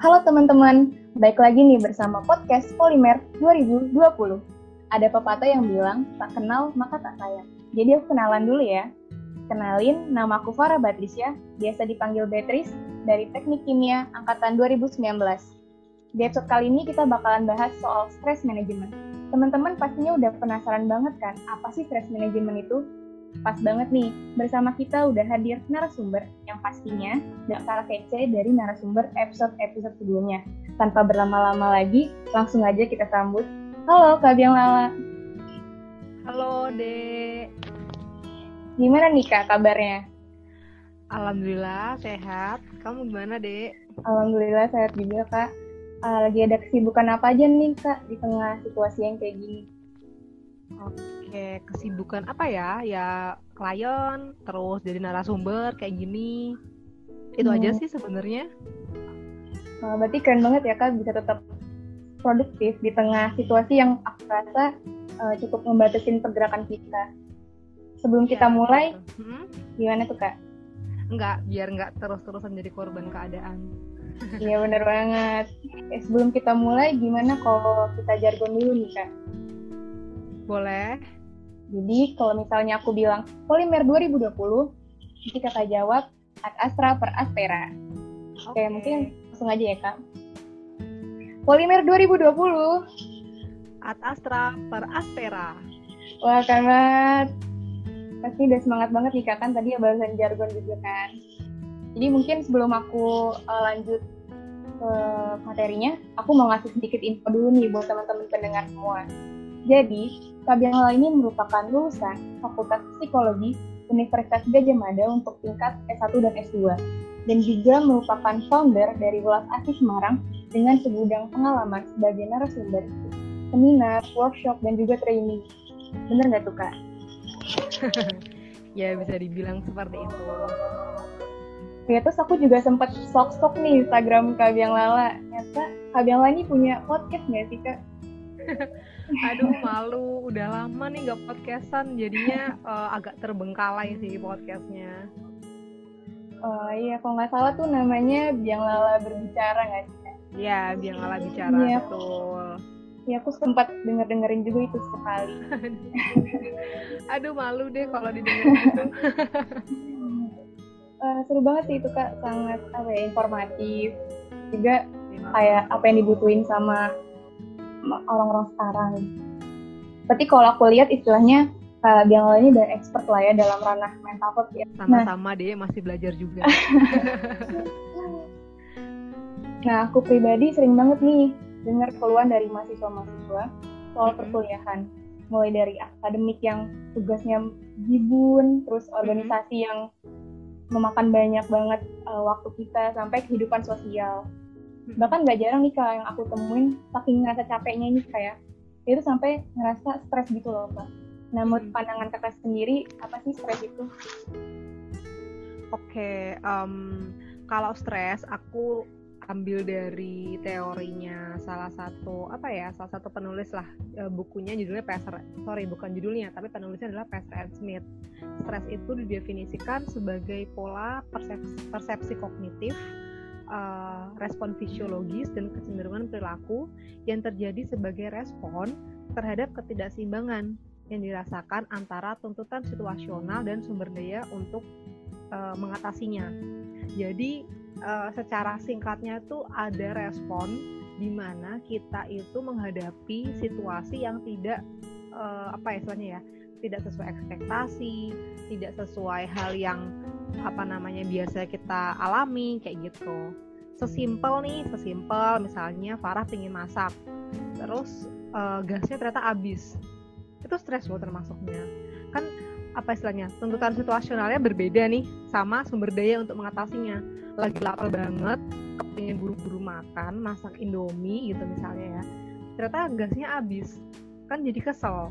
Halo teman-teman, baik lagi nih bersama podcast Polimer 2020. Ada pepatah yang bilang, tak kenal maka tak sayang. Jadi aku kenalan dulu ya. Kenalin, nama aku Farah Batrisya, biasa dipanggil Beatrice, dari Teknik Kimia Angkatan 2019. Di episode kali ini kita bakalan bahas soal stress management. Teman-teman pastinya udah penasaran banget kan, apa sih stress management itu? Pas banget nih, bersama kita udah hadir narasumber yang pastinya gak kalah kece dari narasumber episode-episode sebelumnya. Tanpa berlama-lama lagi, langsung aja kita sambut. Halo Kak Biang Lala. Halo Dek. Gimana nih Kak kabarnya? Alhamdulillah sehat. Kamu gimana Dek? Alhamdulillah sehat juga Kak. Uh, lagi ada kesibukan apa aja nih Kak di tengah situasi yang kayak gini? Oke, kesibukan apa ya? Ya klien, terus jadi narasumber kayak gini. Itu Hmm. aja sih sebenarnya. Uh, berarti keren banget ya Kak bisa tetap produktif di tengah situasi yang aku rasa uh, cukup membatasin pergerakan kita. Sebelum kita Ya, mulai, betul. Hmm? gimana tuh Kak? Enggak, biar enggak terus-terusan jadi korban keadaan. Iya bener banget. Eh, sebelum kita mulai, gimana kalau kita jargon dulu nih Kak? Boleh? Jadi kalau misalnya aku bilang Polimer 2020, nanti kakak jawab Ad Astra per Aspera. Oke, mungkin langsung aja ya kak. Polimer 2020. Ad Astra per Aspera. Wah keren banget. Pasti udah semangat banget nih kak kan tadi ya bahasan jargon juga kan. Jadi mungkin sebelum aku uh, lanjut ke materinya, aku mau ngasih sedikit info dulu nih buat teman-teman pendengar semua. Jadi, Kabianla ini merupakan lulusan Fakultas Psikologi Universitas Gajah Mada untuk tingkat S1 dan S2 dan juga merupakan founder dari Welas Asih Semarang dengan segudang pengalaman sebagai narasumber, seminar, workshop, dan juga training. Bener nggak tuh kak? Ya bisa dibilang seperti itu. Ya terus aku juga sempat stok-stok nih Instagram Kak Biang Lala. Ternyata Kak Biang Lala ini punya podcast nggak sih kak? Aduh malu, udah lama nih gak podcastan, jadinya eh, agak terbengkalai sih podcastnya. Oh iya, kalau nggak salah tuh namanya Biang Lala berbicara nggak sih? Kak? Ya, biar ngalah bicara Iya. betul. Ya aku sempat denger-dengerin juga itu sekali. Aduh malu deh kalau didengar gitu. Eh, seru banget sih itu kak, sangat apa ya informatif. Juga kayak apa yang dibutuhin sama orang-orang sekarang. Berarti kalau aku lihat istilahnya Kak Lala ini udah expert lah ya dalam ranah mental health ya. Sama-sama deh masih belajar juga. Nah, aku pribadi sering banget nih dengar keluhan dari mahasiswa-mahasiswa soal perkuliahan. Mulai dari akademik yang tugasnya gibun, terus organisasi yang memakan banyak banget uh, waktu kita, sampai kehidupan sosial. Bahkan gak jarang nih Kak yang aku temuin, saking ngerasa capeknya ini kayak, dia tuh sampai ngerasa stres gitu loh Kak. Nah, menurut Mhm. pandangan kakak sendiri, apa sih stres itu? Oke, em, kalau stres aku ambil dari teorinya salah satu apa ya salah satu penulis lah e, bukunya judulnya Pesser sorry bukan judulnya tapi penulisnya adalah Pesser and Smith. Stres itu didefinisikan sebagai pola persepsi, persepsi kognitif, eh, respon fisiologis dan kecenderungan perilaku yang terjadi sebagai respon terhadap ketidakseimbangan yang dirasakan antara tuntutan situasional dan sumber daya untuk eh, mengatasinya. Jadi eh, secara singkatnya itu ada respon di mana kita itu menghadapi situasi yang tidak eh, apa ya istilahnya ya tidak sesuai ekspektasi, tidak sesuai hal yang apa namanya biasa kita alami kayak gitu. Sesimpel nih, sesimpel misalnya Farah pingin masak, terus eh, gasnya ternyata habis, itu stres loh termasuknya. Kan apa istilahnya tuntutan situasionalnya berbeda nih sama sumber daya untuk mengatasinya lagi lapar banget kepingin buru-buru makan masak indomie gitu misalnya ya ternyata gasnya habis kan jadi kesel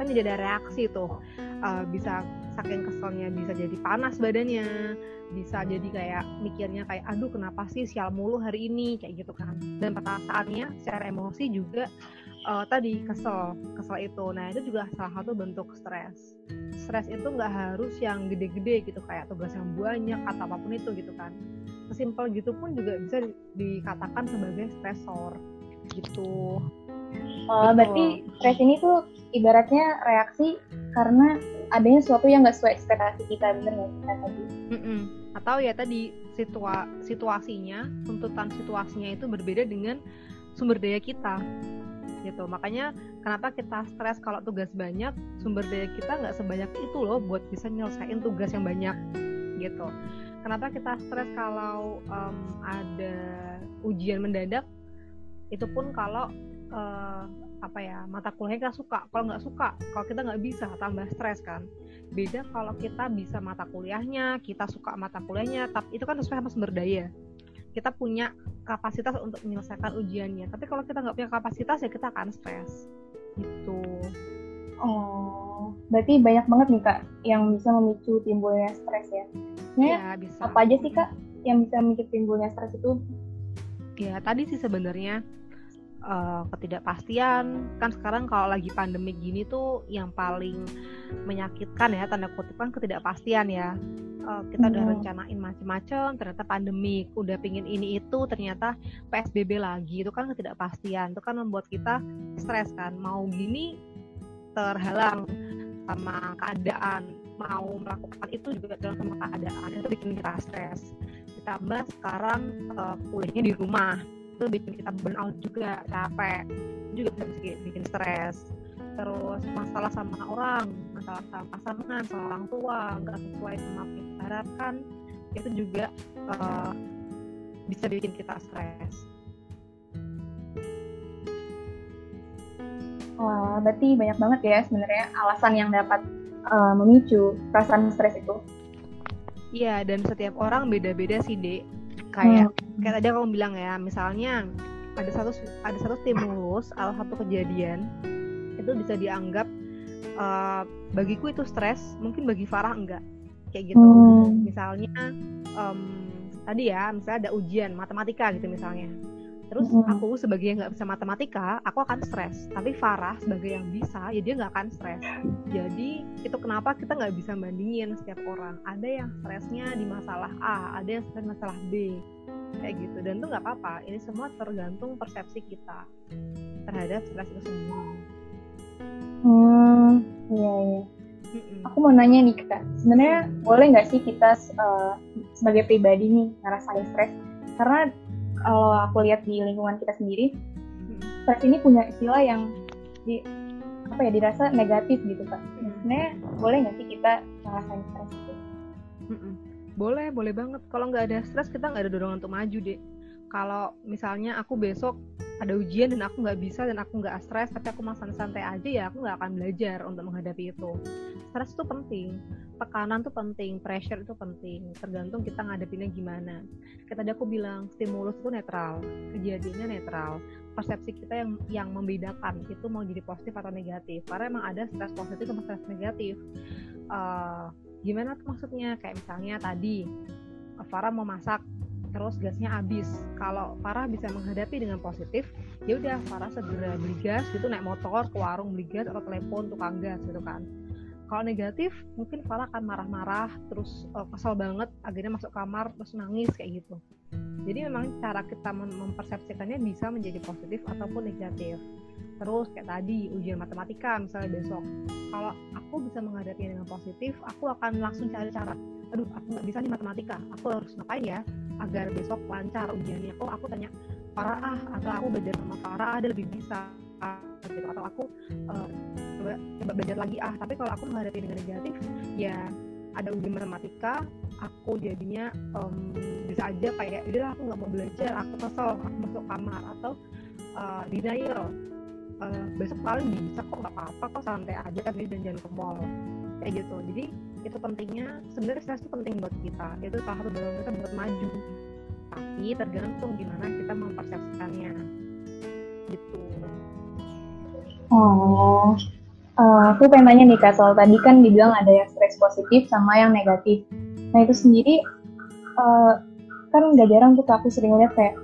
kan jadi ada reaksi tuh. Eh, bisa saking keselnya bisa jadi panas badannya bisa jadi kayak mikirnya kayak aduh kenapa sih sial mulu hari ini? Kayak gitu kan. Dan perasaannya secara emosi juga eh, tadi kesel kesel itu. Nah itu juga salah satu bentuk stres. Stres itu nggak harus yang gede-gede gitu kayak tugas yang banyak atau apa pun itu gitu kan. Sesimpel gitu pun juga bisa dikatakan sebagai stresor gitu. Oh, berarti stres ini tuh ibaratnya reaksi karena adanya sesuatu yang nggak sesuai ekspektasi kita, bener nggak kita tadi? Mm -mm. Atau ya tadi situa situasinya, tuntutan situasinya itu berbeda dengan sumber daya kita gitu makanya kenapa kita stres kalau tugas banyak sumber daya kita nggak sebanyak itu loh buat bisa nyelesain tugas yang banyak gitu kenapa kita stres kalau um, ada ujian mendadak itu pun kalau uh, apa ya mata kuliahnya kita suka. Kalau nggak suka kalau kita nggak bisa tambah stres kan. Beda kalau kita bisa mata kuliahnya kita suka mata kuliahnya tapi itu kan sesuai sama sumber daya. Kita punya kapasitas untuk menyelesaikan ujiannya. Tapi kalau kita nggak punya kapasitas ya kita akan stres. Gitu. Oh berarti banyak banget nih kak yang bisa memicu timbulnya stres ya. Ya bisa. apa aja sih kak yang bisa memicu timbulnya stres itu? Ya tadi sih sebenarnya uh, ketidakpastian. Kan sekarang kalau lagi pandemi gini tuh yang paling menyakitkan ya tanda kutip kan ketidakpastian ya. Uh, kita hmm. udah rencanain macam-macam ternyata pandemi udah pingin ini itu ternyata psbb lagi itu kan ketidakpastian. Itu kan membuat kita stres kan. Mau gini terhalang sama keadaan mau melakukan itu juga dalam sama keadaan itu bikin kita stres. Ditambah sekarang uh, kuliahnya di rumah itu bikin kita burn out juga capek juga bisa bikin, bikin stres terus masalah sama orang masalah sama pasangan sama orang tua nggak sesuai sama apa yang kita harapkan itu juga uh, bisa bikin kita stres Wah, berarti banyak banget ya sebenarnya alasan yang dapat uh, memicu perasaan stres itu. Iya, dan setiap orang beda-beda sih, Dek. Kayak hmm. Kayak tadi kamu bilang ya, misalnya ada satu ada satu stimulus atau satu kejadian itu bisa dianggap uh, bagiku itu stres mungkin bagi Farah enggak kayak gitu. Hmm. misalnya um, tadi ya misalnya ada ujian matematika gitu misalnya terus aku sebagai yang nggak bisa matematika aku akan stres. Tapi Farah sebagai yang bisa ya dia nggak akan stres. Jadi itu kenapa kita nggak bisa bandingin setiap orang. Ada yang stresnya di masalah A ada yang stres masalah B. Kayak gitu. Dan itu nggak apa-apa. Ini semua tergantung persepsi kita terhadap stres itu sendiri Hmm, iya iya. Aku mau nanya nih kak, sebenarnya boleh nggak sih kita uh, sebagai pribadi nih ngerasain stres? Karena kalau aku lihat di lingkungan kita sendiri, stres ini punya istilah yang di apa ya dirasa negatif gitu kak. Sebenarnya boleh nggak sih kita ngerasain stres itu? Boleh, boleh banget. Kalau nggak ada stres kita nggak ada dorongan untuk maju deh. Kalau misalnya aku besok ada ujian dan aku nggak bisa dan aku nggak stres tapi aku mau santai-santai aja ya aku nggak akan belajar untuk menghadapi itu. Stres itu penting tekanan tuh penting pressure itu penting tergantung kita ngadepinnya gimana. Kita aku bilang stimulus itu netral kejadiannya netral persepsi kita yang yang membedakan itu mau jadi positif atau negatif. Karena emang ada stres positif sama stres negatif. Uh, gimana tuh maksudnya? Kayak misalnya tadi Farah mau masak terus gasnya habis. Kalau Farah bisa menghadapi dengan positif, ya udah Farah segera beli gas gitu naik motor ke warung beli gas atau telepon tukang gas gitu kan. Kalau negatif, mungkin Farah akan marah-marah, terus uh, kesel banget, akhirnya masuk kamar terus nangis kayak gitu. Jadi memang cara kita mem mempersepsikannya bisa menjadi positif ataupun negatif. Terus kayak tadi ujian matematika misalnya besok, kalau aku bisa menghadapi dengan positif, aku akan langsung cari cara. Aduh, aku nggak bisa nih matematika, aku harus ngapain ya? agar besok lancar ujiannya. Oh aku tanya Farah ah atau aku belajar sama Farah ada lebih bisa. Gitu. Atau aku uh, coba coba belajar lagi. Ah tapi kalau aku menghadapi dengan negatif ya ada ujian matematika aku jadinya um, bisa aja kayak udah aku nggak mau belajar aku kesel aku masuk kamar. Atau uh, denial uh, besok paling bisa kok nggak apa-apa kok santai aja kan dan jangan ke mall. Kayak gitu. Jadi itu pentingnya sebenarnya stres itu penting buat kita. Itu salah satu dorong kita buat maju. Tapi tergantung gimana kita mempersepsikannya. Gitu. Oh. Uh, aku pengen tanya nih kak soal tadi kan dibilang ada yang stres positif sama yang negatif. Nah itu sendiri uh, kan nggak jarang tuh aku sering lihat kayak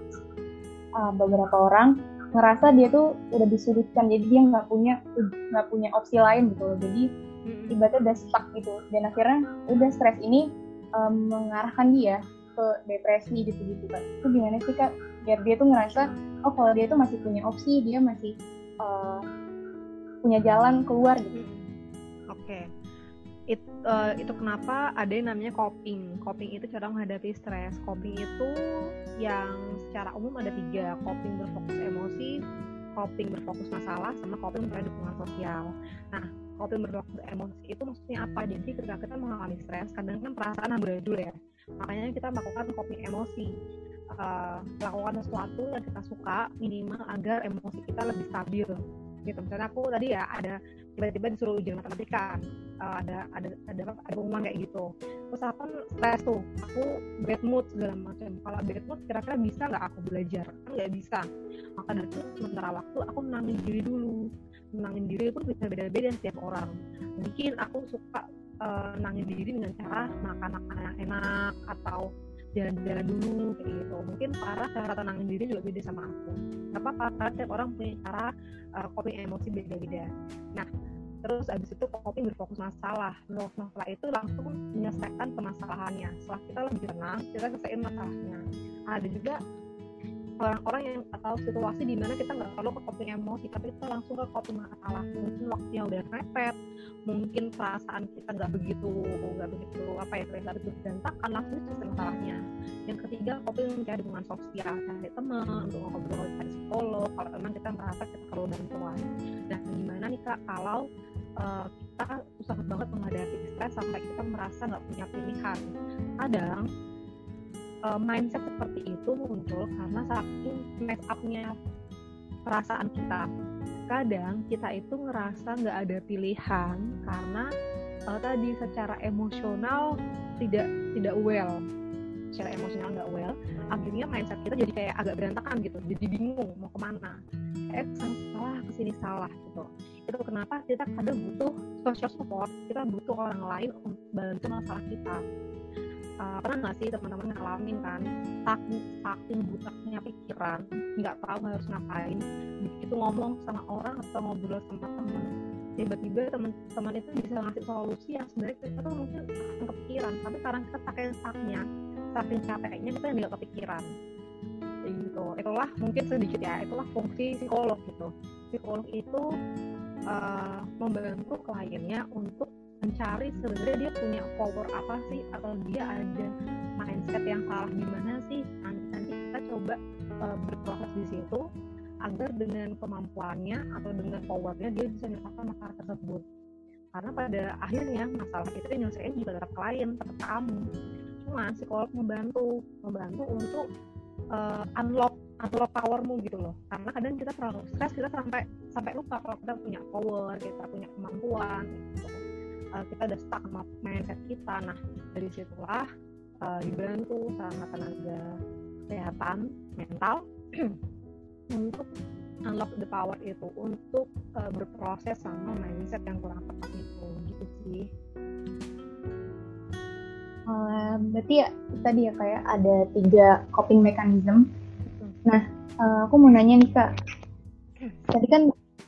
uh, beberapa orang ngerasa dia tuh udah disudutkan jadi dia nggak punya nggak punya opsi lain gitu loh. Jadi ibaratnya udah stuck gitu. Dan akhirnya udah stres ini um, mengarahkan dia ke depresi gitu-gitu kak. Itu gimana sih kak? Biar dia tuh ngerasa oh kalau dia tuh masih punya opsi dia masih uh, punya jalan keluar gitu. Oke. okay. It, uh, itu kenapa ada yang namanya coping. Coping itu cara menghadapi stres. Coping itu yang secara umum ada tiga. Coping berfokus emosi, coping berfokus masalah, sama coping mencari dukungan sosial. Nah, coping berfokus emosi itu maksudnya apa? Jadi ketika kita mengalami stres, kadang kan perasaan amburadul ya. Makanya kita melakukan coping emosi. Uh, lakukan sesuatu yang kita suka minimal agar emosi kita lebih stabil gitu misalnya aku tadi ya ada tiba-tiba disuruh ujian matematika. Uh, ada ada ada ada pengumuman kayak gitu. Terus aku stres tuh. Aku bad mood segala macam. Kalau bad mood kira-kira bisa nggak aku belajar? Kan nggak bisa. Maka dari itu sementara waktu aku menangin diri dulu. Menangin diri pun bisa beda-beda setiap orang. Mungkin aku suka uh, menangin diri dengan cara makan makanan enak atau jalan-jalan dulu kayak gitu. Mungkin para cara tenangin diri juga beda sama aku. Apa karena setiap orang punya cara uh, coping emosi beda-beda. Nah terus abis itu coping berfokus masalah. Berfokus masalah itu langsung menyelesaikan permasalahannya. Setelah kita lebih tenang kita selesaiin masalahnya. Ada juga orang-orang yang atau situasi di mana kita nggak perlu ke coping emosi tapi kita langsung ke coping masalah. Mungkin waktunya udah mepet mungkin perasaan kita nggak begitu nggak begitu apa ya nggak begitu berantakan langsung selesai masalahnya. Yang ketiga coping mencari dukungan sosial cari teman untuk ngobrol cari psikolog. Kalau memang kita merasa kita perlu bantuan. Nah gimana nih kak kalau uh, kita susah banget menghadapi stres sampai kita merasa nggak punya pilihan? Kadang uh, mindset seperti itu muncul karena saking mess up-nya perasaan kita. Kadang kita itu ngerasa nggak ada pilihan karena uh, tadi secara emosional tidak tidak well, secara emosional nggak well. Akhirnya mindset kita jadi kayak agak berantakan gitu, jadi bingung mau ke mana. Eh salah ke sini salah gitu. Itu kenapa kita kadang butuh social support, kita butuh orang lain untuk bantu masalah kita uh, pernah nggak sih teman-teman ngalamin kan saking saking butaknya pikiran nggak tahu harus ngapain begitu ngomong sama orang atau ngobrol sama teman tiba-tiba teman-teman itu bisa ngasih solusi yang sebenarnya kita tuh mungkin kepikiran tapi sekarang kita pakai saknya saking capeknya kita nggak kepikiran. Gitu. Itulah mungkin sedikit ya itulah fungsi psikolog gitu. Psikolog itu uh, membantu kliennya untuk mencari sebenarnya dia punya power apa sih? Atau dia ada mindset yang salah gimana sih? Nanti nanti kita coba uh, berproses di situ agar dengan kemampuannya atau dengan powernya dia bisa menyelesaikan masalah tersebut. Karena pada akhirnya masalah itu nyelesain juga tetap klien tetap kamu. Cuma psikolog membantu membantu untuk uh, unlock unlock powermu gitu loh. Karena kadang kita terlalu stres kita sampai sampai lupa kalau kita punya power kita punya kemampuan gitu uh, kita udah stuck sama mindset kita. Nah dari situlah uh, dibantu sama tenaga kesehatan mental untuk unlock the power itu untuk uh, berproses sama mindset yang kurang tepat itu. Gitu sih. Uh, berarti ya tadi ya kayak ada tiga coping mechanism. Nah uh, aku mau nanya nih kak. Tadi kan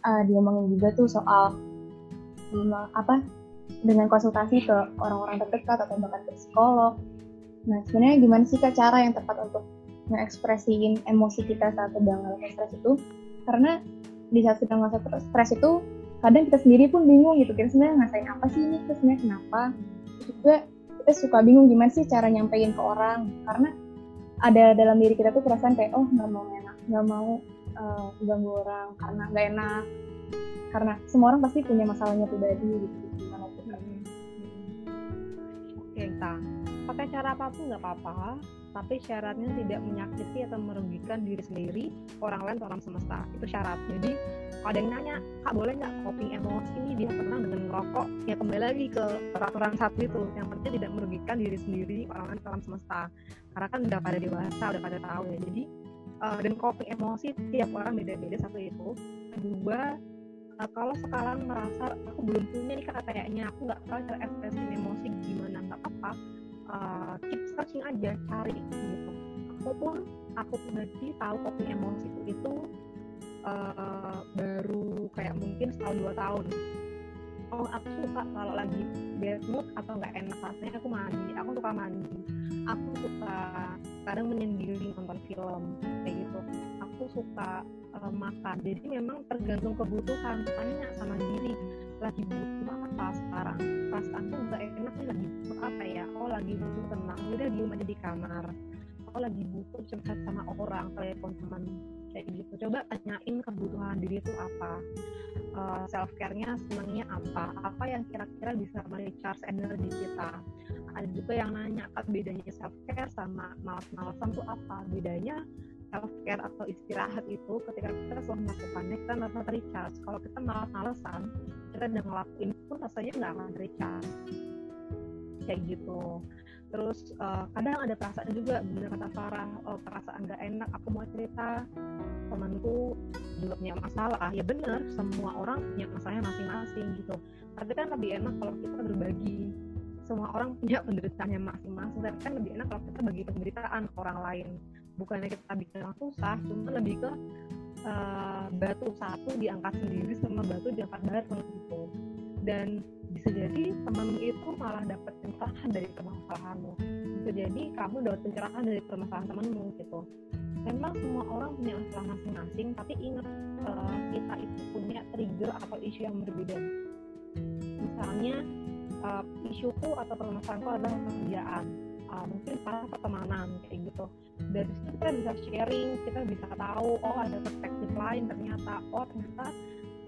uh, diomongin juga tuh soal um, apa dengan konsultasi ke orang-orang terdekat atau bahkan ke psikolog. Nah, sebenarnya gimana sih kak cara yang tepat untuk mengekspresiin emosi kita saat sedang ngalamin stres itu? Karena di saat sedang masa stres itu kadang kita sendiri pun bingung gitu. Kira sebenarnya ngasain apa sih ini? Terus sebenarnya kenapa? Juga kita suka bingung gimana sih cara nyampein ke orang. Karena ada dalam diri kita tuh perasaan kayak oh nggak mau enak nggak mau uh, ganggu orang karena nggak enak. Karena semua orang pasti punya masalahnya pribadi gitu tang pakai cara apa pun nggak apa-apa tapi syaratnya tidak menyakiti atau merugikan diri sendiri orang lain alam semesta. Itu syarat. Jadi kalau ada yang nanya kak boleh nggak coping emosi ini? Dia pernah dengan merokok ya kembali lagi ke peraturan satu itu. Yang penting tidak merugikan diri sendiri orang lain alam semesta. Karena kan udah pada dewasa udah pada tahu ya. Jadi uh, dan coping emosi tiap orang beda-beda satu itu. Kedua uh, kalau sekarang merasa aku belum punya nih kak kayaknya. Aku nggak tahu cara ekspresi emosi gimana apa-apa uh, keep searching aja cari gitu. Aku pun aku pribadi tahu coping emosiku itu uh, baru kayak mungkin setahun dua tahun. Oh aku suka kalau lagi bad mood atau nggak enak rasanya aku mandi. Aku suka mandi. Aku suka kadang menyendiri nonton film kayak gitu. Aku suka uh, makan. Jadi memang tergantung kebutuhan tanya sama diri lagi butuh apa sekarang? Perasaan tuh nggak enak nih lagi butuh apa ya? Oh lagi butuh tenang. Udah diem aja di kamar. Oh lagi butuh curhat sama orang telepon teman kayak gitu. Coba tanyain kebutuhan diri itu apa? Uh, eh, self care-nya senangnya apa? Apa yang kira-kira bisa merecharge energi kita? Ada juga yang nanya apa bedanya self care sama malas-malasan tuh apa? Bedanya self care atau istirahat itu ketika kita setelah melakukannya kita merasa recharge. Kalau kita malas-malasan kita udah ngelakuin pun rasanya nggak akan recharge. Kayak gitu. Terus uh, kadang ada perasaan juga benar kata Farah oh, perasaan gak enak aku mau cerita temanku juga punya masalah. Ya benar semua orang punya masalahnya masing-masing gitu. Tapi kan lebih enak kalau kita berbagi. Semua orang punya penderitaannya masing-masing tapi kan lebih enak kalau kita bagi penderitaan orang lain bukannya kita bikin orang susah cuma lebih ke uh, batu satu diangkat sendiri sama batu diangkat bareng gitu. Dan bisa jadi temanmu itu malah dapat pencerahan dari permasalahanmu bisa jadi kamu dapat pencerahan dari permasalahan temanmu gitu. Memang semua orang punya masalah masing-masing tapi ingat uh, kita itu punya trigger atau isu yang berbeda. Misalnya uh, isuku atau permasalahanku adalah pekerjaan uh, mungkin para pertemanan kayak gitu. Dari situ kita bisa sharing kita bisa tahu oh ada perspektif lain ternyata. Oh ternyata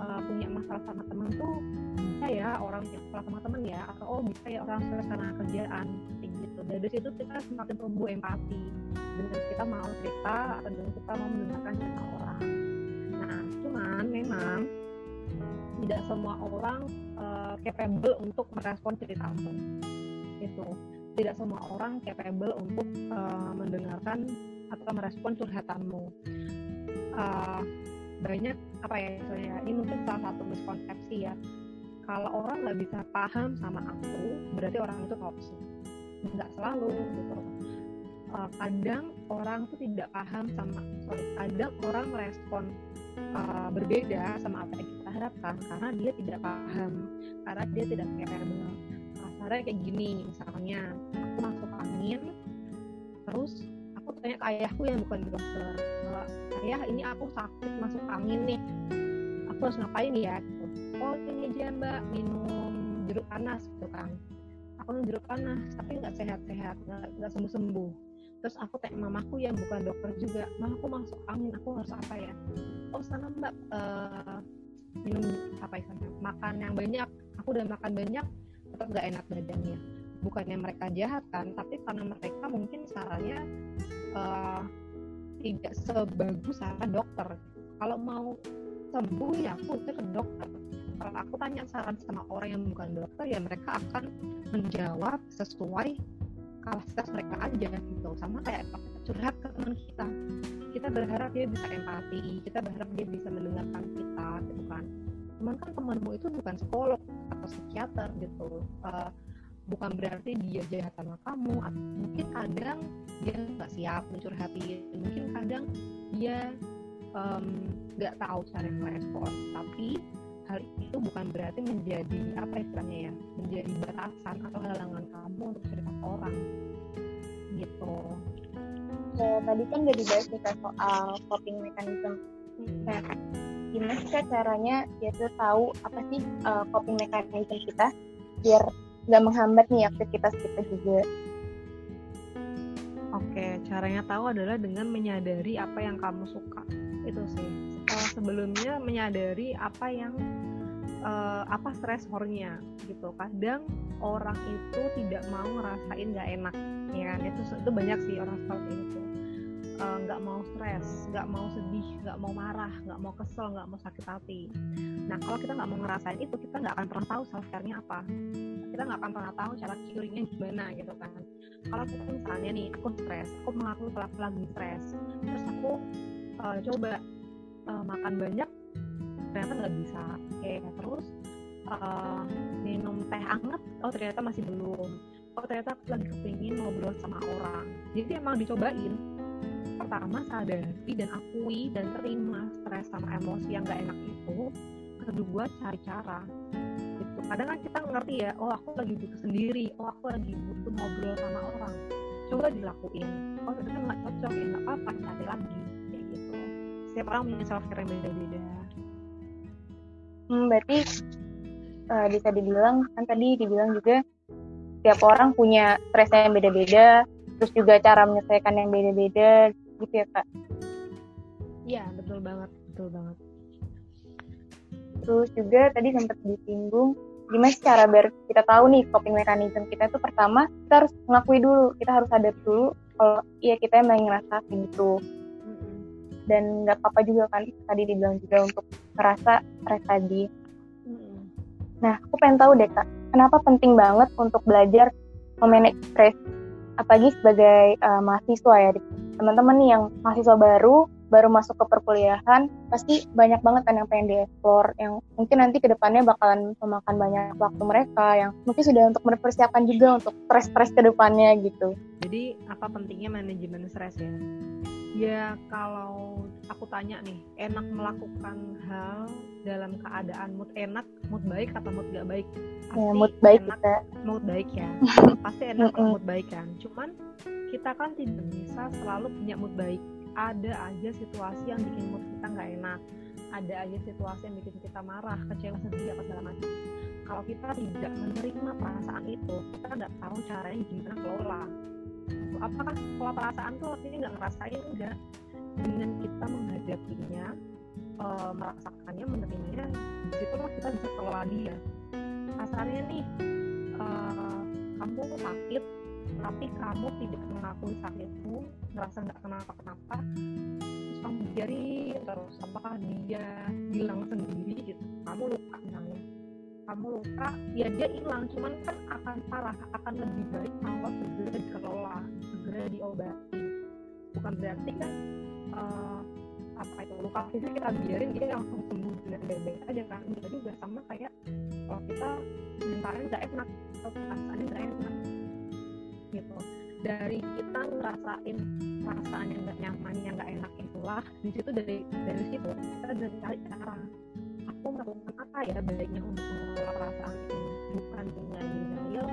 uh, punya masalah sama teman tuh bisa ya orang punya sama teman ya atau oh bisa ya orang karena kerjaan kayak gitu. Dari situ kita semakin tumbuh empati. Dengan kita mau cerita atau dengan kita mau mendengarkan cerita orang. Nah cuman memang tidak semua orang uh, capable untuk merespon ceritamu itu tidak semua orang capable untuk uh, mendengarkan atau merespon curhatanmu. Uh, banyak apa ya misalnya ini mungkin salah satu miskonsepsi ya. Kalau orang nggak bisa paham sama aku berarti orang itu toxic. Nggak selalu gitu. Uh, kadang orang tuh tidak paham sama sorry kadang orang merespon uh, berbeda sama apa yang kita harapkan karena dia tidak paham karena dia tidak capable kasarnya kayak gini misalnya aku masuk angin terus aku tanya ke ayahku yang bukan dokter ayah ini aku sakit masuk angin nih aku harus ngapain ya? Gitu. oh ini aja mbak minum jeruk panas gitu kan. Aku minum jeruk panas tapi nggak sehat-sehat nggak sembuh-sembuh. Terus aku tanya mamaku yang bukan dokter juga mamaku masuk angin aku harus apa ya? Oh sana mbak uh, minum apa istilahnya makan yang banyak aku udah makan banyak nggak enak badannya. Bukannya mereka jahat kan tapi karena mereka mungkin caranya uh, tidak sebagus saran dokter. Kalau mau sembuh ya aku ke dokter. Kalau aku tanya saran sama orang yang bukan dokter ya mereka akan menjawab sesuai kapasitas mereka aja gitu. Sama kayak curhat ke teman kita. Kita berharap dia bisa empati kita berharap dia bisa mendengarkan kita gitu kan. Cuman kan temanmu itu bukan psikolog psikiater gitu. Uh, bukan berarti dia jahat sama kamu atau mungkin kadang dia nggak siap mencurhatin mungkin kadang dia nggak um, tahu cara merespon. Tapi hal itu bukan berarti menjadi apa istilahnya ya menjadi batasan atau halangan kamu untuk cerita ke orang gitu. Ya, tadi kan udah dibahas nih soal coping mechanism. Hmm. nah gimana sih kak caranya ya tahu apa sih uh, coping mechanism kita biar nggak menghambat nih aktivitas kita juga. Oke, caranya tahu adalah dengan menyadari apa yang kamu suka. Itu sih. Setelah sebelumnya menyadari apa yang uh, apa stresornya gitu. Kadang orang itu tidak mau ngerasain nggak enak, ya kan? Itu itu banyak sih orang seperti itu nggak uh, mau stres, nggak mau sedih, nggak mau marah, nggak mau kesel, nggak mau sakit hati. Nah kalau kita nggak mau ngerasain itu, kita nggak akan pernah tahu self care-nya apa. Kita nggak akan pernah tahu cara curing-nya gimana gitu kan. Kalau kita misalnya nih, aku stres, aku mengaku telah lagi stres, terus aku uh, coba uh, makan banyak, ternyata nggak bisa. Oke, terus uh, minum teh hangat, oh ternyata masih belum. Oh ternyata aku lagi kepingin ngobrol sama orang. Jadi emang dicobain, pertama sadari dan akui dan terima stres sama emosi yang gak enak itu. Kedua cari cara. Itu gitu. Kadang kan kita ngerti ya oh aku lagi butuh sendiri oh aku lagi butuh ngobrol sama orang. Coba dilakuin. Oh ternyata nggak cocok ya nggak apa-apa cari lagi. Kayak gitu. Setiap orang punya self care yang beda-beda. Hmm, berarti uh, bisa dibilang kan tadi dibilang juga setiap orang punya stres yang beda-beda terus juga cara menyelesaikan yang beda-beda gitu ya kak? Iya betul banget betul banget. Terus juga tadi sempat disinggung gimana cara biar kita tahu nih coping mechanism kita itu pertama kita harus mengakui dulu kita harus sadar dulu kalau iya kita emang ngerasa gitu dan nggak apa-apa juga kan tadi dibilang juga untuk ngerasa stres tadi. Nah aku pengen tahu deh kak kenapa penting banget untuk belajar memanage stres apalagi sebagai uh, mahasiswa ya teman-teman nih yang mahasiswa baru baru masuk ke perkuliahan pasti banyak banget kan yang pengen dieksplor yang mungkin nanti ke depannya bakalan memakan banyak waktu mereka yang mungkin sudah untuk mempersiapkan juga untuk stres-stres ke depannya gitu. Jadi apa pentingnya manajemen stres ya? Ya kalau aku tanya nih enak melakukan hal dalam keadaan mood enak mood baik atau mood gak baik? Pasti ya, mood baik enak, kita. mood baik ya. Pasti enak mood baik kan. Cuman kita kan tidak bisa selalu punya mood baik. Ada aja situasi yang bikin mood kita nggak enak. Ada aja situasi yang bikin kita marah kecewa sedih apa segala macam. Kalau kita tidak menerima perasaan itu kita nggak tahu caranya gimana kelola. Apakah kelola perasaan tuh artinya nggak ngerasain? Enggak dengan kita menghadapinya e, merasakannya menerimanya di situlah kita bisa kelola dia. Kasarnya nih e, kamu sakit tapi kamu tidak mengakui sakitmu merasa nggak kenapa-kenapa terus kamu biarin terus apakah dia hilang sendiri gitu. Kamu luka misalnya kamu luka ya dia hilang cuman kan akan parah akan lebih baik kalau segera dikelola segera diobati. Bukan berarti kan uh, apa itu luka fisik kita biarin dia langsung sembuh dengan baik-baik aja kan. Juga sama kayak kalau kita mentalnya nggak enak atau perasaannya nggak enak gitu. Dari kita ngerasain perasaan yang gak nyaman yang gak enak itulah di situ dari dari situ kita udah cari cara aku melakukan apa ya baiknya untuk mengelola perasaan ini. Bukan dengan denial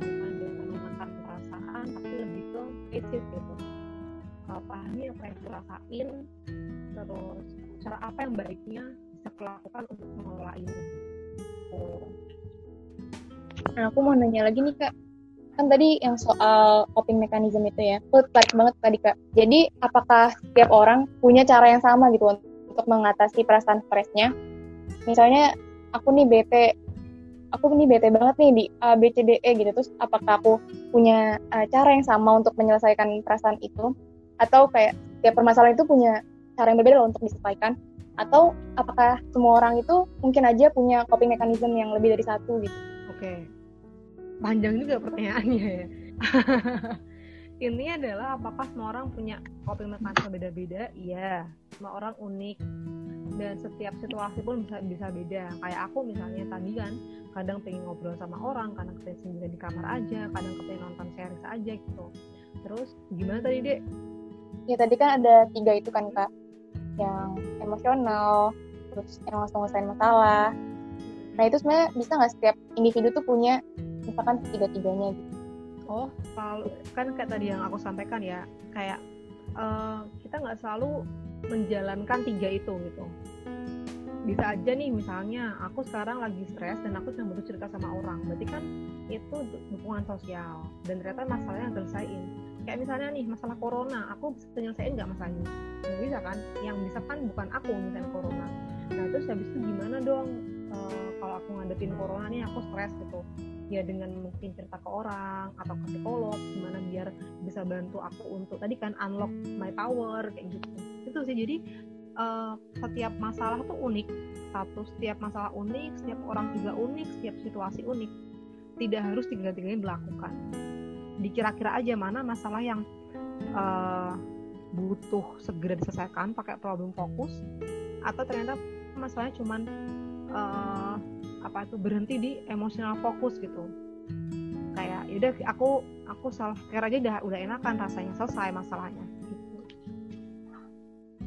bukan dengan menentang perasaan tapi lebih ke face gitu pahami apa yang rasain terus cara apa yang baiknya bisa kulakukan untuk mengelola ini oh. Nah, aku mau nanya lagi nih kak, kan tadi yang soal coping mechanism itu ya, aku tertarik banget tadi kak. Jadi apakah setiap orang punya cara yang sama gitu untuk mengatasi perasaan stresnya? Misalnya aku nih bete, aku nih bete banget nih di A B C D E gitu, terus apakah aku punya uh, cara yang sama untuk menyelesaikan perasaan itu? Atau kayak setiap permasalahan itu punya cara yang berbeda loh untuk diselesaikan? Atau apakah semua orang itu mungkin aja punya coping mechanism yang lebih dari satu gitu? Oke, okay panjang juga pertanyaannya ya. Intinya adalah apakah semua orang punya coping mechanism beda-beda? Iya. Semua orang unik. Dan setiap situasi pun bisa bisa beda. Kayak aku misalnya tadi kan kadang pengen ngobrol sama orang kadang pengen sendiri di kamar aja kadang pengen nonton series aja gitu. Terus gimana tadi dek ya tadi kan ada tiga itu kan kak. Yang emosional terus yang langsung ngelesain masalah. Nah itu sebenarnya bisa nggak setiap individu tuh punya misalkan tiga-tiganya gitu? Oh kalau kan kayak tadi yang aku sampaikan ya kayak uh, kita nggak selalu menjalankan tiga itu gitu. Bisa aja nih misalnya aku sekarang lagi stres dan aku sedang butuh cerita sama orang. Berarti kan itu dukungan sosial dan ternyata masalahnya selesaiin kayak misalnya nih masalah corona aku bisa nyelesain nggak masalahnya nggak bisa kan? Yang bisa kan bukan aku misalnya corona. Nah terus habis itu gimana dong? Uh, kalau aku ngadepin corona nih aku stres gitu. Ya dengan mungkin cerita ke orang atau ke psikolog gimana biar bisa bantu aku untuk tadi kan unlock my power kayak gitu. Itu sih. Jadi uh, setiap masalah tuh unik. Satu setiap masalah unik setiap orang juga unik setiap situasi unik. Tidak harus tiga-tiganya dilakukan dikira-kira aja mana masalah yang uh, butuh segera diselesaikan pakai problem fokus atau ternyata masalahnya cuman uh, apa itu berhenti di emosional fokus gitu kayak yaudah aku aku self care aja udah udah enakan rasanya selesai masalahnya gitu.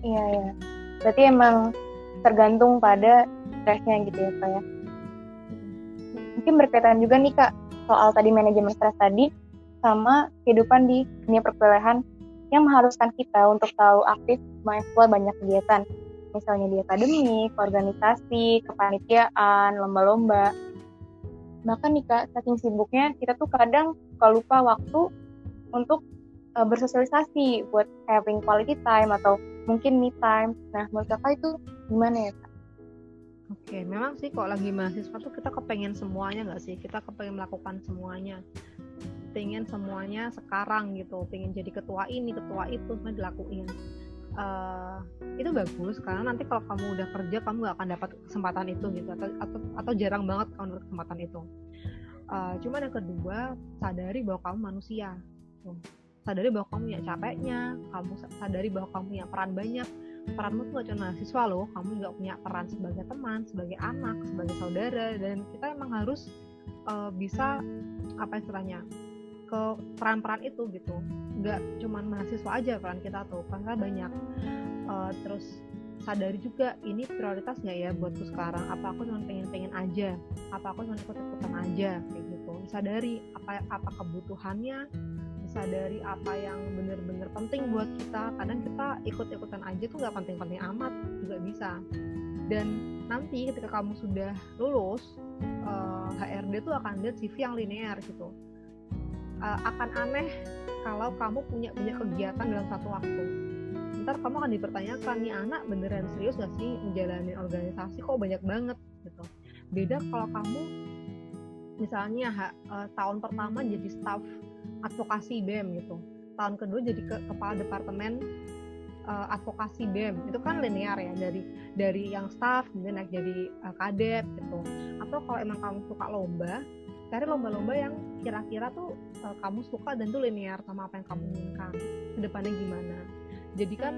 iya ya berarti emang tergantung pada stresnya gitu ya kayak ya? mungkin berkaitan juga nih kak soal tadi manajemen stres tadi sama kehidupan di dunia perkuliahan yang mengharuskan kita untuk selalu aktif mengeksplor banyak kegiatan misalnya di akademik, organisasi, kepanitiaan, lomba-lomba. Bahkan nih kak, saking sibuknya kita tuh kadang suka lupa waktu untuk uh, bersosialisasi buat having quality time atau mungkin me time. Nah, menurut kakak itu gimana ya kak? Oke, memang sih kalau lagi mahasiswa tuh kita kepengen semuanya nggak sih? Kita kepengen melakukan semuanya. Pengen semuanya sekarang gitu. Pengen jadi ketua ini, ketua itu, semua dilakuin. Uh, itu bagus karena nanti kalau kamu udah kerja kamu gak akan dapat kesempatan itu gitu atau atau, atau jarang banget kamu dapat kesempatan itu. Uh, cuman yang kedua sadari bahwa kamu manusia. Tuh. Sadari bahwa kamu punya capeknya, kamu sadari bahwa kamu punya peran banyak peranmu tuh gak cuma mahasiswa loh kamu juga punya peran sebagai teman sebagai anak sebagai saudara dan kita emang harus uh, bisa apa istilahnya ke peran-peran itu gitu. Nggak cuma mahasiswa aja peran kita tuh karena banyak. Uh, terus sadari juga ini prioritas nggak ya buatku sekarang. Apa aku cuma pengen-pengen aja? Apa aku cuma ikut-ikutan aja? Kayak gitu. Sadari apa apa kebutuhannya. Sadari apa yang benar-benar penting buat kita. Kadang kita ikut-ikutan aja tuh nggak penting-penting amat juga bisa. Dan nanti ketika kamu sudah lulus uh, eh, HRD tuh akan lihat CV yang linear gitu uh, akan aneh kalau kamu punya banyak kegiatan dalam satu waktu. Ntar kamu akan dipertanyakan nih anak beneran serius gak sih menjalani organisasi? Kok banyak banget? Gitu. Beda kalau kamu misalnya uh, tahun pertama jadi staff advokasi BEM gitu. Tahun kedua jadi ke kepala departemen uh, advokasi BEM itu kan linear ya dari dari yang staff kemudian naik jadi uh, kadep gitu. Atau kalau emang kamu suka lomba cari lomba-lomba yang kira-kira tuh uh, kamu suka dan tuh linear sama apa yang kamu inginkan ke depannya gimana. Jadi kan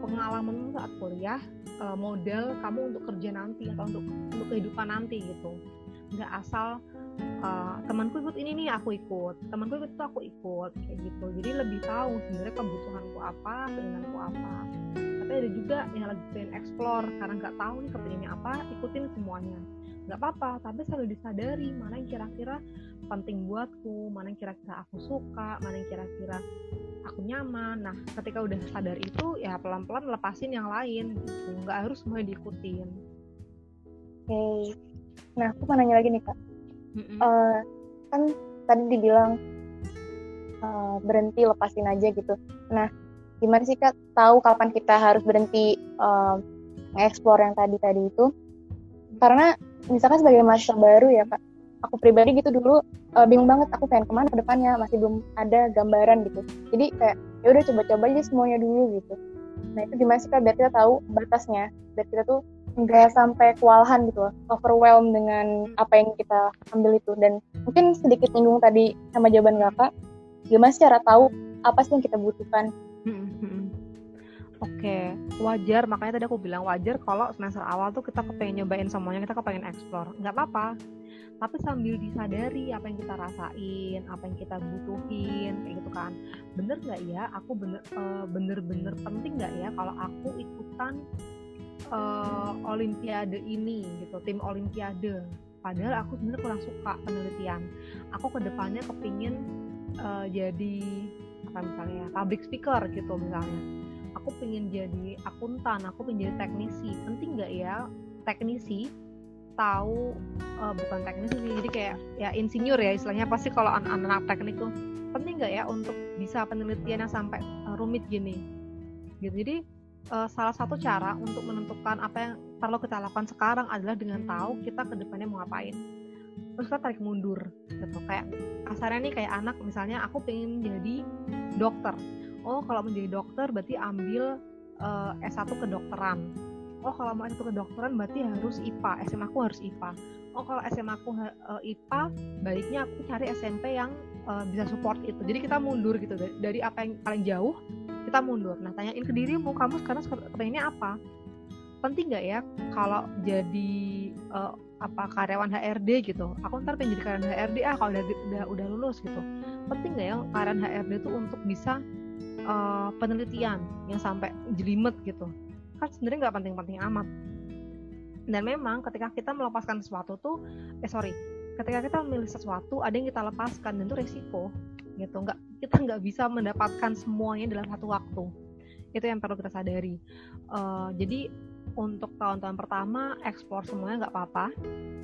pengalaman saat kuliah uh, model kamu untuk kerja nanti atau untuk untuk kehidupan nanti gitu. Nggak asal uh, temanku ikut ini nih aku ikut. Temanku ikut itu aku ikut. Kayak gitu. Jadi lebih tahu sebenarnya kebutuhanku apa keinginanku apa. Tapi ada juga yang lagi pengen explore karena nggak tahu nih kepinginnya apa ikutin semuanya nggak apa-apa tapi selalu disadari mana yang kira-kira penting buatku mana yang kira-kira aku suka mana yang kira-kira aku nyaman. Nah ketika udah sadar itu ya pelan-pelan lepasin yang lain gitu. Nggak harus semua diikutin. Oke. Okay. nah aku mau nanya lagi nih kak. Mm-hmm. uh, kan tadi dibilang uh, berhenti lepasin aja gitu. Nah gimana sih kak tahu kapan kita harus berhenti uh, nge-explore yang tadi tadi itu karena misalkan sebagai mahasiswa baru ya kak. Aku pribadi gitu dulu uh, bingung banget aku pengen ke mana ke depannya masih belum ada gambaran gitu. Jadi kayak ya udah coba-coba aja semuanya dulu gitu. Nah itu gimana sih kak? Biar kita tahu batasnya biar kita tuh nggak sampai kewalahan gitu loh, overwhelmed dengan apa yang kita ambil itu. Dan mungkin sedikit nyinggung tadi sama jawaban kakak gimana sih cara tahu apa sih yang kita butuhkan Oke, okay. wajar. Makanya tadi aku bilang wajar kalau semester awal tuh kita kepengen nyobain semuanya, kita kepengen explore. Nggak apa-apa. Tapi sambil disadari apa yang kita rasain, apa yang kita butuhin, kayak gitu kan. Bener nggak ya? Aku bener uh, bener-bener penting nggak ya kalau aku ikutan uh, olimpiade ini gitu tim olimpiade padahal aku sebenarnya kurang suka penelitian aku ke depannya kepingin uh, jadi apa misalnya public speaker gitu misalnya aku pengen jadi akuntan aku pengen jadi teknisi. Penting nggak ya teknisi tahu uh, bukan teknisi sih jadi kayak ya insinyur ya istilahnya pasti kalau anak-anak teknik tuh. Penting nggak ya untuk bisa penelitian yang sampai uh, rumit gini? Gitu. Jadi uh, salah satu cara untuk menentukan apa yang perlu kita lakukan sekarang adalah dengan tahu kita ke depannya mau ngapain. Terus kita tarik mundur gitu. Kayak kasarnya nih kayak anak misalnya aku pengen jadi dokter oh kalau menjadi dokter berarti ambil uh, S1 kedokteran. Oh kalau mau S1 kedokteran berarti harus IPA SMA aku harus IPA oh kalau SMA aku uh, eh, IPA baiknya aku cari SMP yang uh, bisa support itu. Jadi kita mundur gitu dari, dari apa yang paling jauh kita mundur. Nah tanyain ke dirimu kamu sekarang pengennya apa? Penting nggak ya kalau jadi uh, apa karyawan HRD gitu? Aku ntar pengen jadi karyawan HRD ah kalau udah udah udah lulus gitu. Penting nggak ya karyawan HRD itu untuk bisa uh, penelitian yang sampai jelimet gitu kan sebenarnya nggak penting-penting amat. Dan memang ketika kita melepaskan sesuatu tuh eh sorry ketika kita memilih sesuatu ada yang kita lepaskan dan itu resiko gitu. Nggak kita nggak bisa mendapatkan semuanya dalam satu waktu. Itu yang perlu kita sadari. Uh, jadi untuk tahun-tahun pertama explore semuanya nggak apa-apa.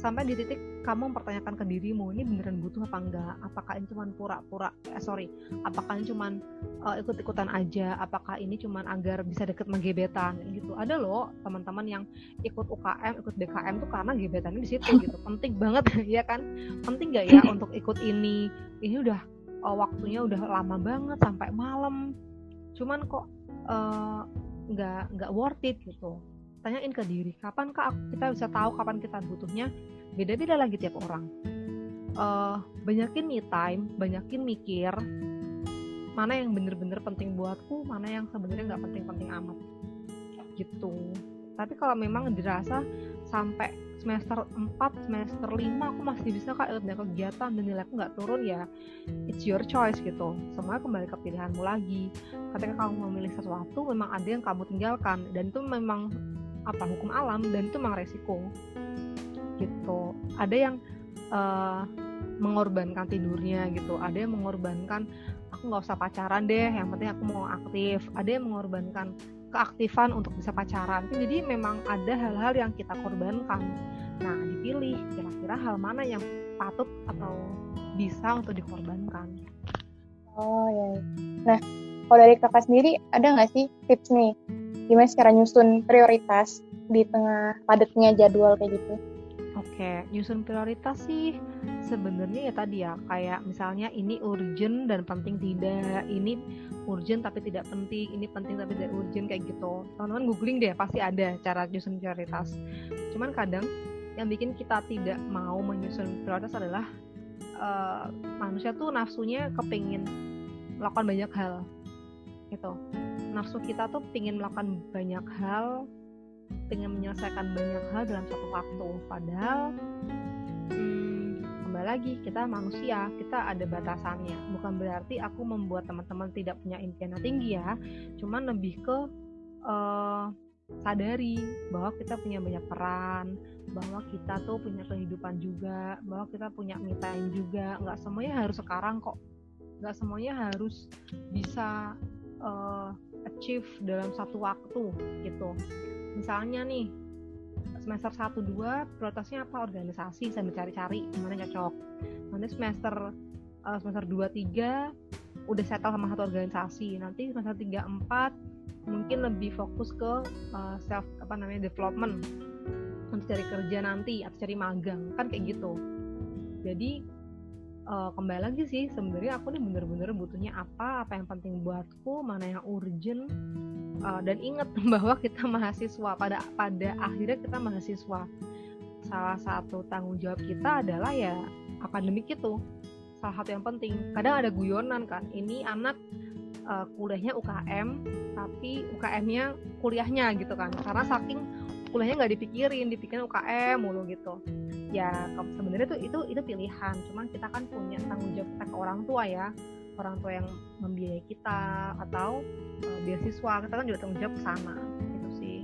Sampai di titik kamu mempertanyakan ke dirimu ini beneran butuh apa enggak apakah ini cuma pura-pura eh, sorry apakah ini cuma uh, ikut-ikutan aja? Apakah ini cuma agar bisa deket sama gebetan? Gitu. Ada loh teman-teman yang ikut UKM ikut BKM tuh karena gebetannya di situ gitu. Penting banget ya kan? Penting gak ya untuk ikut ini? Ini udah uh, waktunya udah lama banget sampai malam. Cuman kok nggak uh, nggak worth it gitu tanyain ke diri kapan kak kita bisa tahu kapan kita butuhnya? Beda-beda lagi tiap orang. Uh, banyakin me time banyakin mikir mana yang bener-bener penting buatku mana yang sebenarnya nggak penting-penting amat. Gitu. Tapi kalau memang dirasa sampai semester 4, semester 5 aku masih bisa kak ikut kegiatan dan nilai aku nggak turun ya it's your choice gitu. Semua kembali ke pilihanmu lagi. Ketika kamu memilih sesuatu memang ada yang kamu tinggalkan dan itu memang apa hukum alam dan itu memang resiko. Gitu. Ada yang uh, mengorbankan tidurnya gitu ada yang mengorbankan aku nggak usah pacaran deh yang penting aku mau aktif. Ada yang mengorbankan keaktifan untuk bisa pacaran. Jadi memang ada hal-hal yang kita korbankan. Nah dipilih kira-kira hal mana yang patut atau bisa untuk dikorbankan. Oh ya. Nah kalau dari kakak sendiri ada nggak sih tips nih gimana cara nyusun prioritas di tengah padatnya jadwal kayak gitu Oke, nyusun prioritas sih sebenarnya ya tadi ya kayak misalnya ini urgent dan penting tidak, ini urgent tapi tidak penting, ini penting tapi tidak urgent kayak gitu. Teman-teman googling deh pasti ada cara nyusun prioritas. Cuman kadang yang bikin kita tidak mau menyusun prioritas adalah uh, manusia tuh nafsunya kepingin melakukan banyak hal gitu nafsu kita tuh pingin melakukan banyak hal pengen menyelesaikan banyak hal dalam satu waktu. Padahal hmm, kembali lagi kita manusia kita ada batasannya. Bukan berarti aku membuat teman-teman tidak punya impian yang tinggi ya. Cuman lebih ke uh, sadari bahwa kita punya banyak peran bahwa kita tuh punya kehidupan juga bahwa kita punya time juga. Nggak semuanya harus sekarang kok. Nggak semuanya harus bisa uh, achieve dalam satu waktu gitu. Misalnya nih semester 1 2 prioritasnya apa? Organisasi saya mencari cari gimana cocok. Nanti semester uh, semester 2 3 udah settle sama satu organisasi. Nanti semester 3 4 mungkin lebih fokus ke uh, self apa namanya development. Untuk cari kerja nanti atau cari magang kan kayak gitu. Jadi uh, kembali lagi sih sebenarnya aku nih bener-bener butuhnya apa apa yang penting buatku mana yang urgent. Uh, dan ingat bahwa kita mahasiswa pada pada akhirnya kita mahasiswa. Salah satu tanggung jawab kita adalah ya akademik itu salah satu yang penting. Kadang ada guyonan kan ini anak uh, kuliahnya UKM tapi UKM-nya kuliahnya gitu kan. Karena saking kuliahnya nggak dipikirin dipikirin UKM mulu gitu. Ya sebenarnya tuh itu itu pilihan cuman kita kan punya tanggung jawab kita ke orang tua ya. Orang tua yang membiayai kita atau uh, beasiswa kita kan juga tanggung jawab ke sana gitu sih.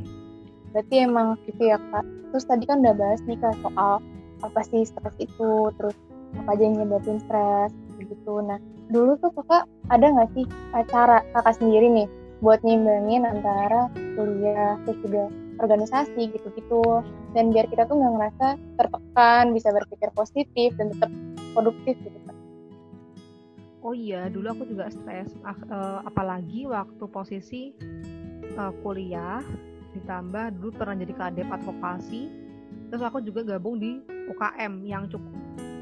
Berarti emang gitu ya kak. Terus tadi kan udah bahas nih kak soal apa sih stres itu terus apa aja yang nyebabin stres gitu. Nah dulu tuh kakak ada nggak sih cara kakak sendiri nih buat nyimbangin antara kuliah terus juga organisasi gitu-gitu. Dan biar kita tuh nggak ngerasa tertekan bisa berpikir positif dan tetap produktif gitu oh iya dulu aku juga stres uh, apalagi waktu posisi uh, kuliah ditambah dulu pernah jadi kadep advokasi terus aku juga gabung di UKM yang cukup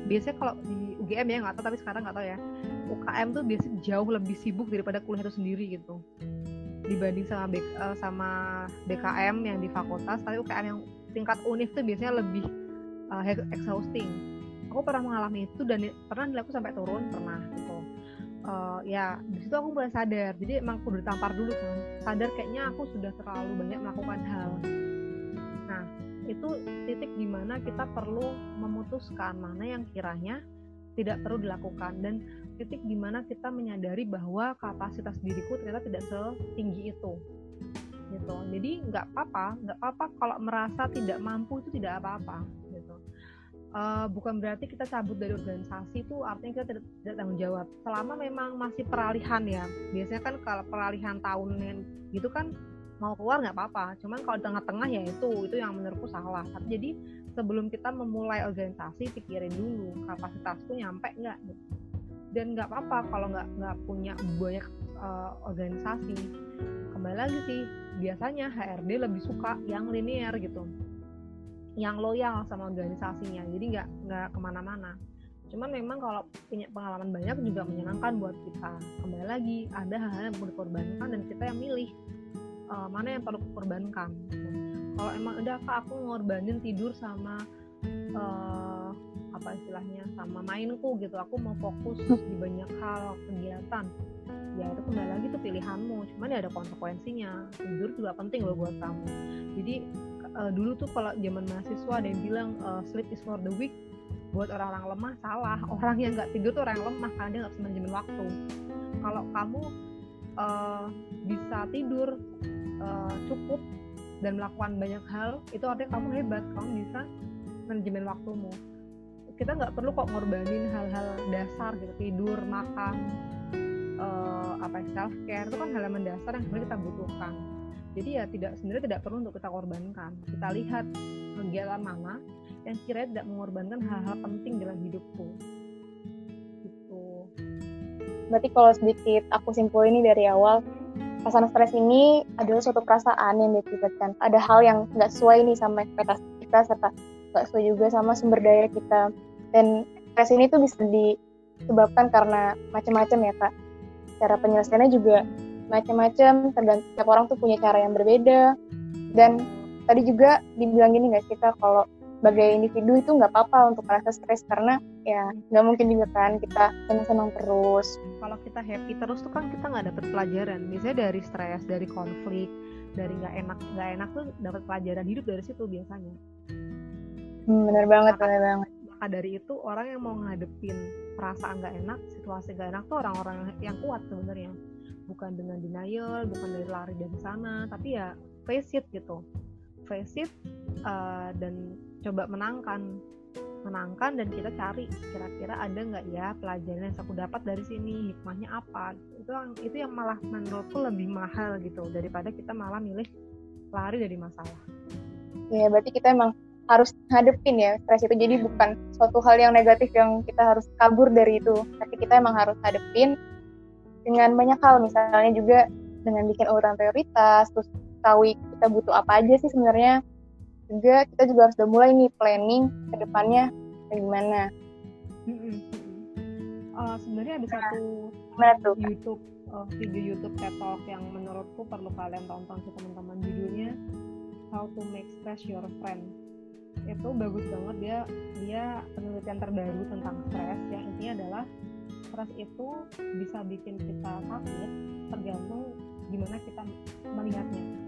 biasanya kalau di UGM ya nggak tahu tapi sekarang nggak tahu ya. UKM tuh biasanya jauh lebih sibuk daripada kuliah itu sendiri gitu dibanding sama B, uh, sama BKM yang di fakultas tapi UKM yang tingkat univ tuh biasanya lebih uh, exhausting. Aku pernah mengalami itu dan pernah nilai aku sampai turun pernah gitu. Uh, ya di situ aku mulai sadar. Jadi emang aku udah tampar dulu kan. Sadar kayaknya aku sudah terlalu banyak melakukan hal. Nah itu titik di mana kita perlu memutuskan mana yang kiranya tidak perlu dilakukan. Dan titik di mana kita menyadari bahwa kapasitas diriku ternyata tidak setinggi itu. Gitu. Jadi nggak apa-apa nggak apa-apa kalau merasa tidak mampu itu tidak apa-apa gitu. Uh, bukan berarti kita cabut dari organisasi itu artinya kita tidak, tidak tanggung jawab. Selama memang masih peralihan ya biasanya kan kalau peralihan tahun gitu kan mau keluar nggak apa-apa. Cuman kalau tengah-tengah ya itu itu yang menurutku salah. Tapi jadi sebelum kita memulai organisasi pikirin dulu kapasitasku nyampe nggak dan nggak apa-apa kalau nggak nggak punya banyak uh, organisasi. Kembali lagi sih biasanya HRD lebih suka yang linear gitu. Yang loyal sama organisasinya. Jadi nggak nggak ke mana-mana. Cuman memang kalau punya pengalaman banyak juga menyenangkan buat kita. Kembali lagi ada hal-hal yang perlu dikorbankan dan kita yang milih uh, mana yang perlu dikorbankan kalau emang udah kak aku ngorbanin tidur sama uh, apa istilahnya sama mainku gitu. Aku mau fokus di banyak hal kegiatan. Ya itu kembali lagi tuh pilihanmu. Cuman ya ada konsekuensinya. Tidur juga penting loh buat kamu. Jadi uh, dulu tuh kalau zaman mahasiswa ada yang bilang uh, sleep is for the weak. Buat orang-orang lemah salah. Orang yang nggak tidur tuh orang yang lemah karena dia nggak bisa manajemen waktu. Kalau kamu uh, bisa tidur uh, cukup dan melakukan banyak hal itu artinya kamu hebat kamu bisa manajemen waktumu. Kita nggak perlu kok ngorbanin hal-hal dasar gitu tidur makan uh, apa self care itu kan hal yang mendasar yang sebenarnya kita butuhkan. Jadi ya tidak sebenarnya tidak perlu untuk kita korbankan. Kita lihat kegiatan mana yang kira tidak mengorbankan hal-hal penting dalam hidupku. Gitu. Berarti kalau sedikit aku simpul ini dari awal Perasaan stres ini adalah suatu perasaan yang diakibatkan. Ada hal yang nggak sesuai nih sama ekspektasi kita serta nggak sesuai juga sama sumber daya kita. Dan stres ini tuh bisa disebabkan karena macam-macam ya kak. Cara penyelesaiannya juga macam-macam tergantung setiap orang tuh punya cara yang berbeda. Dan tadi juga dibilang gini sih kak kalau sebagai individu itu nggak apa-apa untuk merasa stres karena ya nggak mungkin juga kan kita senang-senang terus. Kalau kita happy terus tuh kan kita nggak dapet pelajaran. Misalnya dari stres dari konflik dari nggak enak nggak enak tuh dapat pelajaran hidup dari situ biasanya. Hmm, bener banget maka, bener banget. maka dari itu orang yang mau ngadepin perasaan nggak enak situasi nggak enak tuh orang-orang yang kuat sebenarnya. Bukan dengan denial bukan dari lari dari sana tapi ya face it gitu. Face it uh, dan coba menangkan. Menangkan dan kita cari kira-kira ada nggak ya pelajaran yang aku dapat dari sini hikmahnya apa itu yang itu yang malah menurutku lebih mahal gitu daripada kita malah milih lari dari masalah. Ya berarti kita emang harus hadepin ya stres itu. Jadi bukan suatu hal yang negatif yang kita harus kabur dari itu. Tapi kita emang harus hadepin dengan banyak hal. Misalnya juga dengan bikin urutan prioritas terus tahu kita butuh apa aja sih sebenarnya juga kita juga harus udah mulai nih planning ke depannya gimana. Uh, sebenarnya ada satu tuh? YouTube uh, video YouTube TED Talk yang menurutku perlu kalian tonton sih teman-teman. Judulnya How to Make Stress Your Friend. Itu bagus banget. Dia dia penelitian terbaru tentang stres yang intinya adalah stres itu bisa bikin kita sakit tergantung gimana kita melihatnya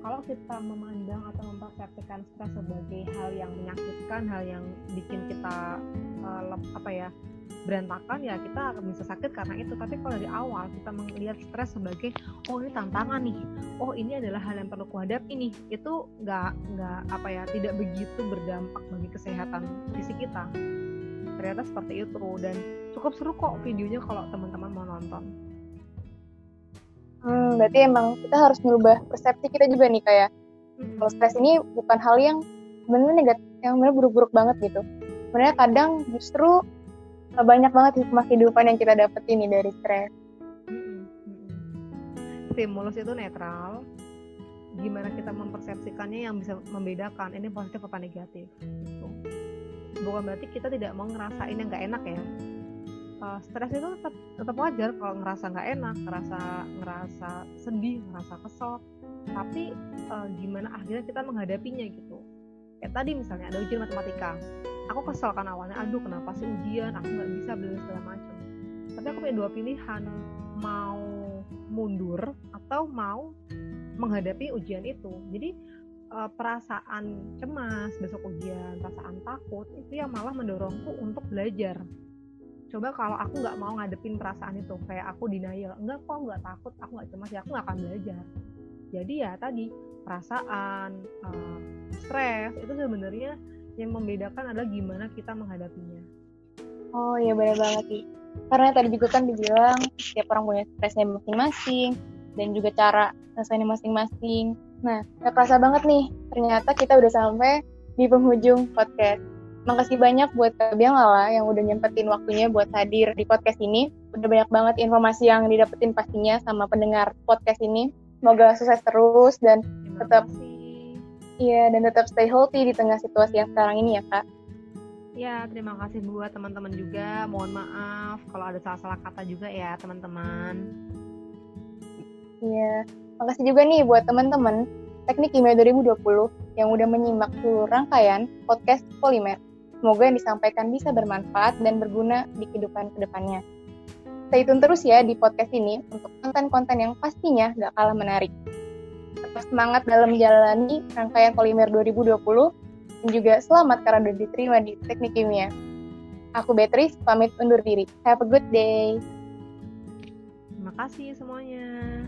kalau kita memandang atau mempersepsikan stres sebagai hal yang menyakitkan, hal yang bikin kita uh, apa ya berantakan ya kita akan bisa sakit karena itu. Tapi kalau dari awal kita melihat stres sebagai oh ini tantangan nih. Oh ini adalah hal yang perlu kuhadapi ini. Itu nggak nggak apa ya tidak begitu berdampak bagi kesehatan fisik kita. Ternyata seperti itu. Dan cukup seru kok videonya kalau teman-teman mau nonton Hmm, berarti emang kita harus merubah persepsi kita juga nih kayak hmm. kalau stres ini bukan hal yang benar negatif, yang benar buruk-buruk banget gitu. Sebenarnya kadang justru eh, banyak banget hikmah kehidupan yang kita dapat ini dari stres. Hmm, hmm. Stimulus itu netral. Gimana kita mempersepsikannya yang bisa membedakan ini positif apa negatif. Gitu. Bukan berarti kita tidak mau ngerasain yang nggak enak ya uh, stres itu tetap tetap wajar kalau ngerasa nggak enak ngerasa ngerasa sedih ngerasa kesel. Tapi uh, gimana akhirnya kita menghadapinya gitu. Kayak tadi misalnya ada ujian matematika. Aku kesel kan awalnya aduh kenapa sih ujian? Aku nggak bisa belajar segala macam. Tapi aku punya dua pilihan. Mau mundur atau mau menghadapi ujian itu. Jadi uh, perasaan cemas besok ujian perasaan takut itu yang malah mendorongku untuk belajar coba kalau aku nggak mau ngadepin perasaan itu kayak aku denial enggak kok nggak takut aku nggak cemas ya aku nggak akan belajar. Jadi ya tadi perasaan uh, stres itu sebenarnya yang membedakan adalah gimana kita menghadapinya. Oh iya benar banget sih karena tadi juga kan dibilang setiap orang punya stresnya masing-masing dan juga cara rasanya masing-masing. Nah gak kerasa banget nih ternyata kita udah sampai di penghujung podcast Makasih banyak buat Kak Lala yang udah nyempetin waktunya buat hadir di podcast ini. Udah banyak banget informasi yang didapetin pastinya sama pendengar podcast ini. Semoga sukses terus dan tetap Iya, dan tetap stay healthy di tengah situasi yang sekarang ini ya, Kak. Ya, terima kasih buat teman-teman juga. Mohon maaf kalau ada salah-salah kata juga ya, teman-teman. Iya, makasih juga nih buat teman-teman Teknik Kimia 2020 yang udah menyimak seluruh rangkaian podcast Polimer. Semoga yang disampaikan bisa bermanfaat dan berguna di kehidupan ke depannya. Stay tune terus ya di podcast ini untuk konten-konten yang pastinya gak kalah menarik. Tetap semangat dalam menjalani rangkaian Polimer 2020 dan juga selamat karena sudah diterima di Teknik Kimia. Aku Beatrice, pamit undur diri. Have a good day. Terima kasih semuanya.